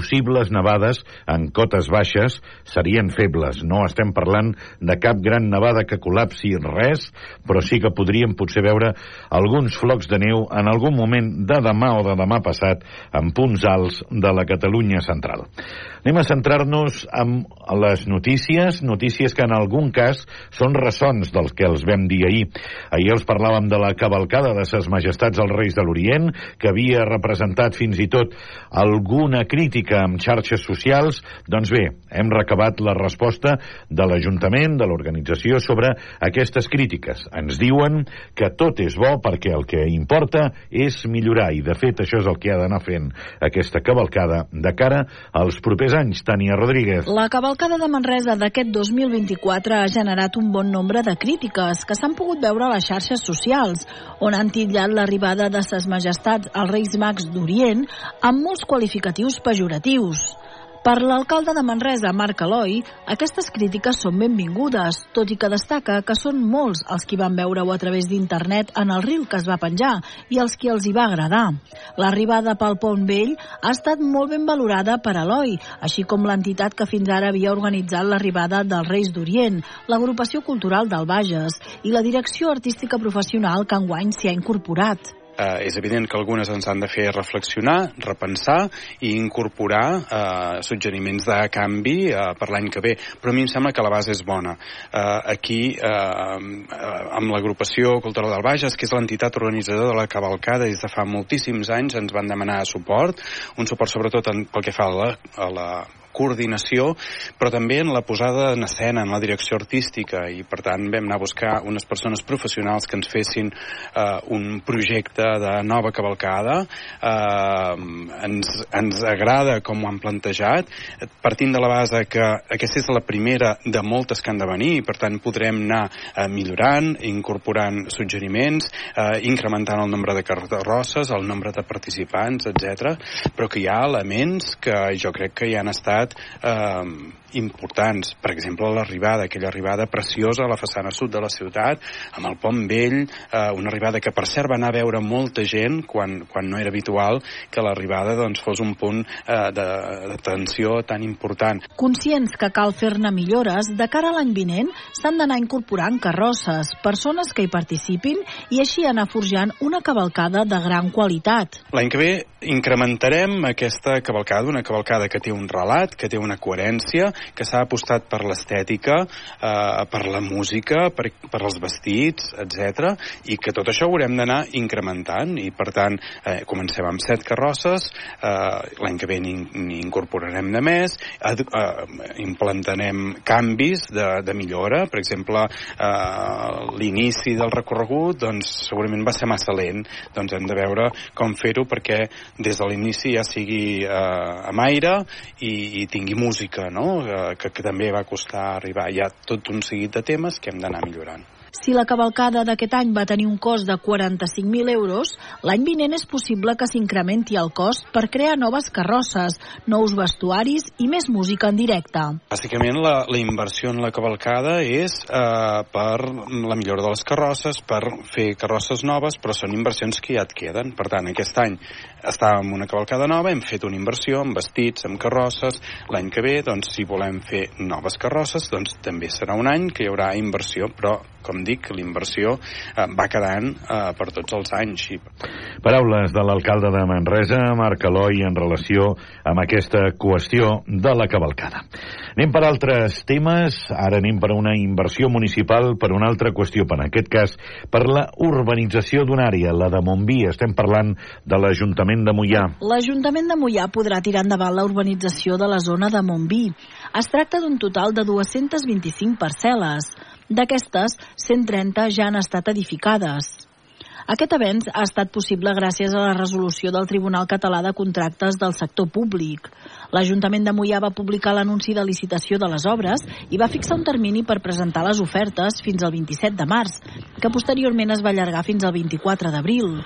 possibles nevades en cotes baixes serien febles. No estem parlant de cap gran nevada que col·lapsi res, però sí que podríem potser veure alguns flocs de neu en algun moment de demà o de demà passat en punts alts de la Catalunya central. Anem a centrar-nos en les notícies, notícies que en algun cas són ressons dels que els vam dir ahir. Ahir els parlàvem de la cavalcada de ses majestats als Reis de l'Orient, que havia representat fins i tot alguna crítica amb xarxes socials. Doncs bé, hem recabat la resposta de l'Ajuntament, de l'organització, sobre aquestes crítiques. Ens diuen que tot és bo perquè el que importa és millorar, i de fet això és el que ha d'anar fent aquesta cavalcada de cara als propers anys. Tania Rodríguez. La cavalcada de Manresa d'aquest 2024 ha generat un bon nombre de crítiques que s'han pogut veure a les xarxes socials, on han titllat l'arribada de ses majestats als Reis Mags d'Orient amb molts qualificatius pejoratius. Per l'alcalde de Manresa, Marc Eloi, aquestes crítiques són benvingudes, tot i que destaca que són molts els qui van veure-ho a través d'internet en el riu que es va penjar i els qui els hi va agradar. L'arribada pel Pont Vell ha estat molt ben valorada per Eloi, així com l'entitat que fins ara havia organitzat l'arribada dels Reis d'Orient, l'agrupació cultural del Bages i la direcció artística professional que enguany s'hi ha incorporat eh, és evident que algunes ens han de fer reflexionar, repensar i incorporar eh, suggeriments de canvi eh, per l'any que ve. Però a mi em sembla que la base és bona. Eh, aquí, eh, amb l'agrupació cultural del Bages, que és l'entitat organitzadora de la cavalcada des de fa moltíssims anys, ens van demanar suport, un suport sobretot en, pel que fa a la, a la coordinació, però també en la posada en escena, en la direcció artística, i per tant vam anar a buscar unes persones professionals que ens fessin eh, un projecte de nova cavalcada. Eh, ens, ens agrada com ho han plantejat, partint de la base que aquesta és la primera de moltes que han de venir, i per tant podrem anar eh, millorant, incorporant suggeriments, eh, incrementant el nombre de carrosses, el nombre de participants, etc. però que hi ha elements que jo crec que hi han estat estat eh, importants. Per exemple, l'arribada, aquella arribada preciosa a la façana sud de la ciutat, amb el pont vell, eh, una arribada que per cert va anar a veure molta gent quan, quan no era habitual que l'arribada doncs, fos un punt eh, de, de tensió tan important. Conscients que cal fer-ne millores, de cara a l'any vinent s'han d'anar incorporant carrosses, persones que hi participin i així anar forjant una cavalcada de gran qualitat. L'any que ve incrementarem aquesta cavalcada, una cavalcada que té un relat, que té una coherència, que s'ha apostat per l'estètica, eh, per la música, per, per els vestits, etc i que tot això haurem d'anar incrementant. I per tant eh, comencem amb set carrosses, eh, l'any que ve incorporarem de més, eh, implantarem canvis de, de millora, per exemple eh, l'inici del recorregut doncs segurament va ser massa lent, doncs hem de veure com fer-ho perquè des de l'inici ja sigui eh, amb aire i, i tingui música, no? Eh, que, que també va costar arribar. Hi ha tot un seguit de temes que hem d'anar millorant. Si la cavalcada d'aquest any va tenir un cost de 45.000 euros, l'any vinent és possible que s'incrementi el cost per crear noves carrosses, nous vestuaris i més música en directe. Bàsicament, la, la inversió en la cavalcada és eh, per la millora de les carrosses, per fer carrosses noves, però són inversions que ja et queden. Per tant, aquest any estàvem una cavalcada nova, hem fet una inversió en vestits, en carrosses. L'any que ve, doncs, si volem fer noves carrosses, doncs també serà un any que hi haurà inversió, però com dic, l'inversió eh, va quedant eh, per tots els anys. I... Paraules de l'alcalde de Manresa, Marc Eloi, en relació amb aquesta qüestió de la cavalcada. Anem per altres temes, ara anem per una inversió municipal, per una altra qüestió, per en aquest cas, per la urbanització d'una àrea, la de Montví. Estem parlant de l'Ajuntament de Mollà. L'Ajuntament de Mollà podrà tirar endavant la urbanització de la zona de Montví. Es tracta d'un total de 225 parcel·les. D'aquestes, 130 ja han estat edificades. Aquest avenç ha estat possible gràcies a la resolució del Tribunal Català de Contractes del sector públic. L'Ajuntament de Mollà va publicar l'anunci de licitació de les obres i va fixar un termini per presentar les ofertes fins al 27 de març, que posteriorment es va allargar fins al 24 d'abril.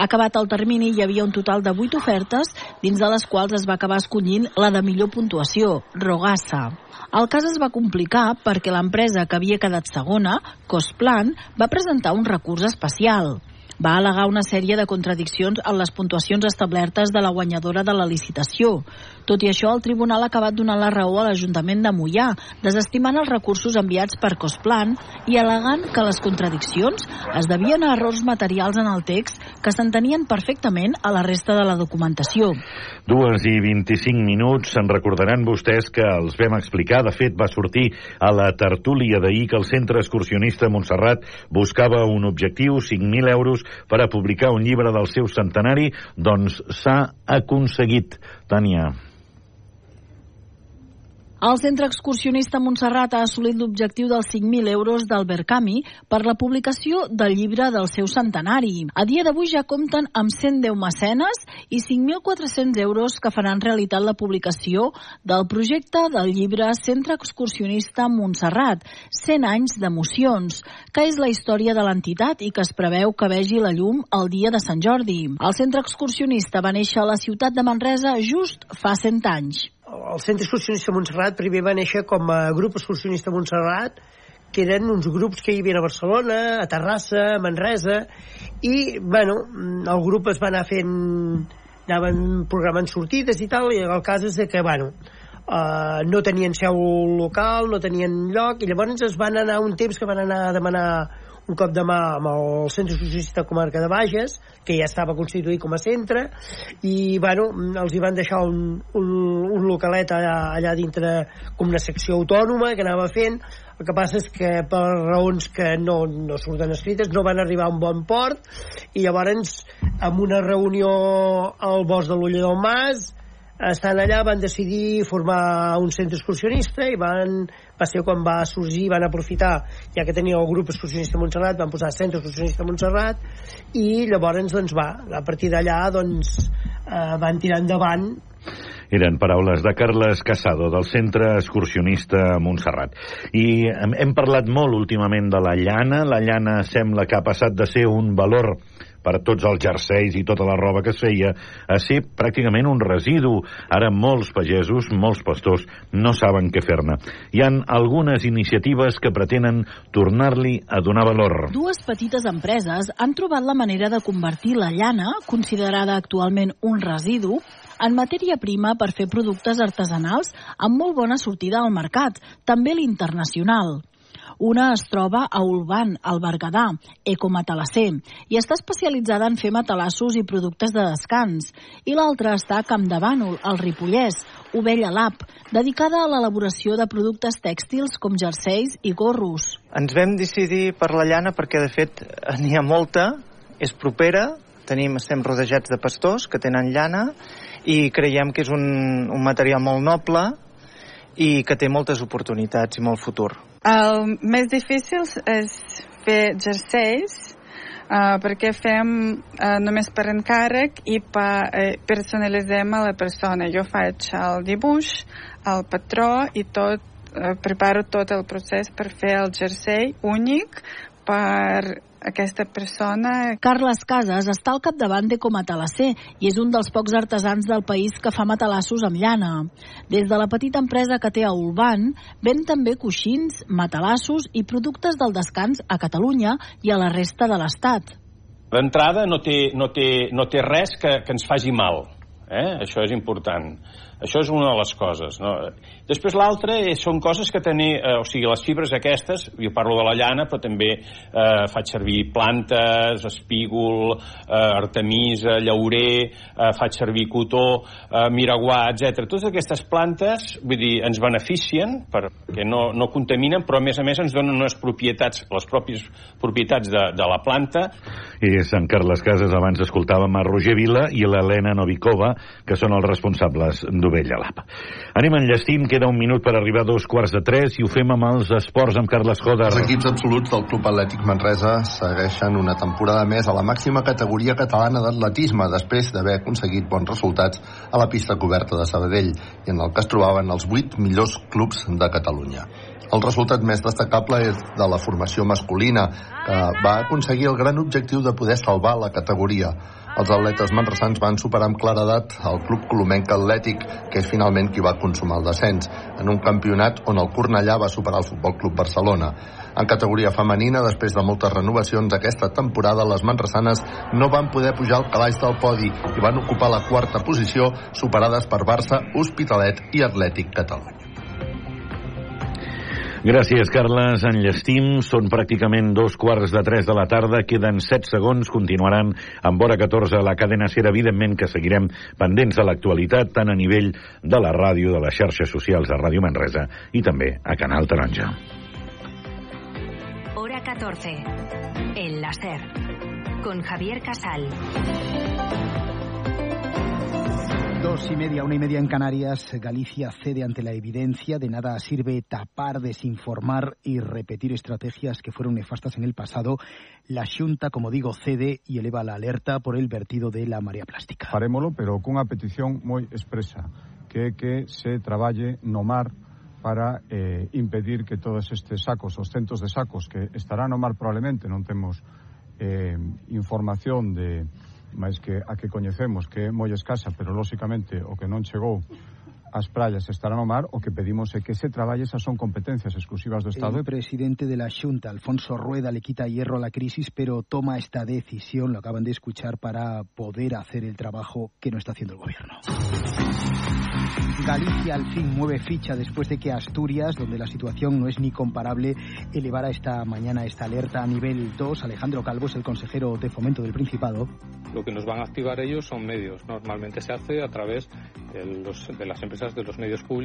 Acabat el termini, hi havia un total de 8 ofertes, dins de les quals es va acabar escollint la de millor puntuació, Rogassa. El cas es va complicar perquè l'empresa que havia quedat segona, Cosplan, va presentar un recurs especial. Va al·legar una sèrie de contradiccions en les puntuacions establertes de la guanyadora de la licitació. Tot i això, el tribunal ha acabat donant la raó a l'Ajuntament de Mollà, desestimant els recursos enviats per Cosplan i al·legant que les contradiccions es devien a errors materials en el text que s'entenien perfectament a la resta de la documentació. Dues i 25 minuts. Se'n recordaran vostès que els vam explicar. De fet, va sortir a la tertúlia d'ahir que el Centre Excursionista Montserrat buscava un objectiu, 5.000 euros, per a publicar un llibre del seu centenari. Doncs s'ha aconseguit. Tània. El centre excursionista Montserrat ha assolit l'objectiu dels 5.000 euros del Berkami per la publicació del llibre del seu centenari. A dia d'avui ja compten amb 110 mecenes i 5.400 euros que faran realitat la publicació del projecte del llibre Centre Excursionista Montserrat, 100 anys d'emocions, que és la història de l'entitat i que es preveu que vegi la llum el dia de Sant Jordi. El centre excursionista va néixer a la ciutat de Manresa just fa 100 anys el Centre Excursionista Montserrat primer va néixer com a grup excursionista Montserrat, que eren uns grups que hi havia a Barcelona, a Terrassa, a Manresa, i, bueno, el grup es va anar fent anaven programant sortides i tal, i el cas és que, bueno, uh, no tenien seu local, no tenien lloc, i llavors es van anar un temps que van anar a demanar un cop de mà amb el Centre Socialista Comarca de Bages, que ja estava constituït com a centre, i bueno, els hi van deixar un, un, un localet allà, allà dintre com una secció autònoma que anava fent, el que passa és que per raons que no, no surten escrites no van arribar a un bon port i llavors amb una reunió al bosc de l'Ulla del Mas estan allà van decidir formar un centre excursionista i van, va ser quan va sorgir van aprofitar, ja que tenia el grup excursionista Montserrat, van posar centre excursionista Montserrat i llavors doncs va, a partir d'allà doncs eh, van tirar endavant eren paraules de Carles Casado, del Centre Excursionista Montserrat. I hem parlat molt últimament de la llana. La llana sembla que ha passat de ser un valor per tots els jerseis i tota la roba que es feia a ser pràcticament un residu. Ara molts pagesos, molts pastors, no saben què fer-ne. Hi han algunes iniciatives que pretenen tornar-li a donar valor. Dues petites empreses han trobat la manera de convertir la llana, considerada actualment un residu, en matèria prima per fer productes artesanals amb molt bona sortida al mercat, també l'internacional. Una es troba a Ulban, al Berguedà, Ecomatalasser, i està especialitzada en fer matalassos i productes de descans. I l'altra està a Campdevànol, al Ripollès, Ovella Lab, dedicada a l'elaboració de productes tèxtils com jerseis i gorros. Ens vam decidir per la llana perquè, de fet, n'hi ha molta, és propera, tenim, estem rodejats de pastors que tenen llana i creiem que és un, un material molt noble i que té moltes oportunitats i molt futur. El més difícil és fer jerseis uh, perquè fem uh, només per encàrrec i pa, uh, personalitzem a la persona. Jo faig el dibuix, el patró i tot, uh, preparo tot el procés per fer el jersei únic per aquesta persona... Carles Casas està al capdavant de Comatalasser i és un dels pocs artesans del país que fa matalassos amb llana. Des de la petita empresa que té a Ulban, ven també coixins, matalassos i productes del descans a Catalunya i a la resta de l'Estat. D'entrada no, té, no, té, no té res que, que ens faci mal. Eh? Això és important. Això és una de les coses. No? Després l'altra són coses que tenir, eh, o sigui, les fibres aquestes, jo parlo de la llana, però també eh, faig servir plantes, espígol, eh, artemisa, llaurer, eh, faig servir cotó, eh, miraguà, etc. Totes aquestes plantes, vull dir, ens beneficien perquè no, no contaminen, però a més a més ens donen unes propietats, les pròpies propietats de, de la planta. I Sant Carles Casas, abans escoltàvem a Roger Vila i l'Helena Novikova, que són els responsables d'un Novella Lab. Anem enllestint, queda un minut per arribar a dos quarts de tres i ho fem amb els esports amb Carles Joder. Els equips absoluts del Club Atlètic Manresa segueixen una temporada més a la màxima categoria catalana d'atletisme després d'haver aconseguit bons resultats a la pista coberta de Sabadell i en el que es trobaven els vuit millors clubs de Catalunya. El resultat més destacable és de la formació masculina, que va aconseguir el gran objectiu de poder salvar la categoria. Els atletes manresans van superar amb claredat el club colomenc atlètic, que és finalment qui va consumar el descens, en un campionat on el Cornellà va superar el Futbol Club Barcelona. En categoria femenina, després de moltes renovacions aquesta temporada, les manresanes no van poder pujar al calaix del podi i van ocupar la quarta posició, superades per Barça, Hospitalet i Atlètic Catalunya. Gràcies, Carles. Enllestim. Són pràcticament dos quarts de tres de la tarda. Queden set segons. Continuaran amb hora 14 a la cadena SER. Evidentment que seguirem pendents de l'actualitat, tant a nivell de la ràdio, de les xarxes socials de Ràdio Manresa i també a Canal Taronja. Hora 14. En la SER. Con Javier Casal. Dos y media, una y media en Canarias, Galicia cede ante la evidencia. De nada sirve tapar, desinformar y repetir estrategias que fueron nefastas en el pasado. La Xunta, como digo, cede y eleva la alerta por el vertido de la marea plástica. Farémolo, pero cunha petición moi expresa, que que se traballe no mar para eh, impedir que todos estes sacos, os centos de sacos que estarán no mar probablemente, non temos eh, información de máis que a que coñecemos que é moi escasa, pero lóxicamente o que non chegou as praias estará no mar, o que pedimos é que se traballe, esas son competencias exclusivas do Estado. El presidente de la Junta, Alfonso Rueda, le quita hierro a la crisis, pero toma esta decisión, lo acaban de escuchar, para poder hacer el trabajo que no está haciendo el gobierno. Galicia al fin mueve ficha después de que Asturias, donde la situación no es ni comparable, elevara esta mañana esta alerta a nivel 2. Alejandro Calvo es el consejero de fomento del Principado. Lo que nos van a activar ellos son medios. Normalmente se hace a través de, los, de las empresas de los medios públicos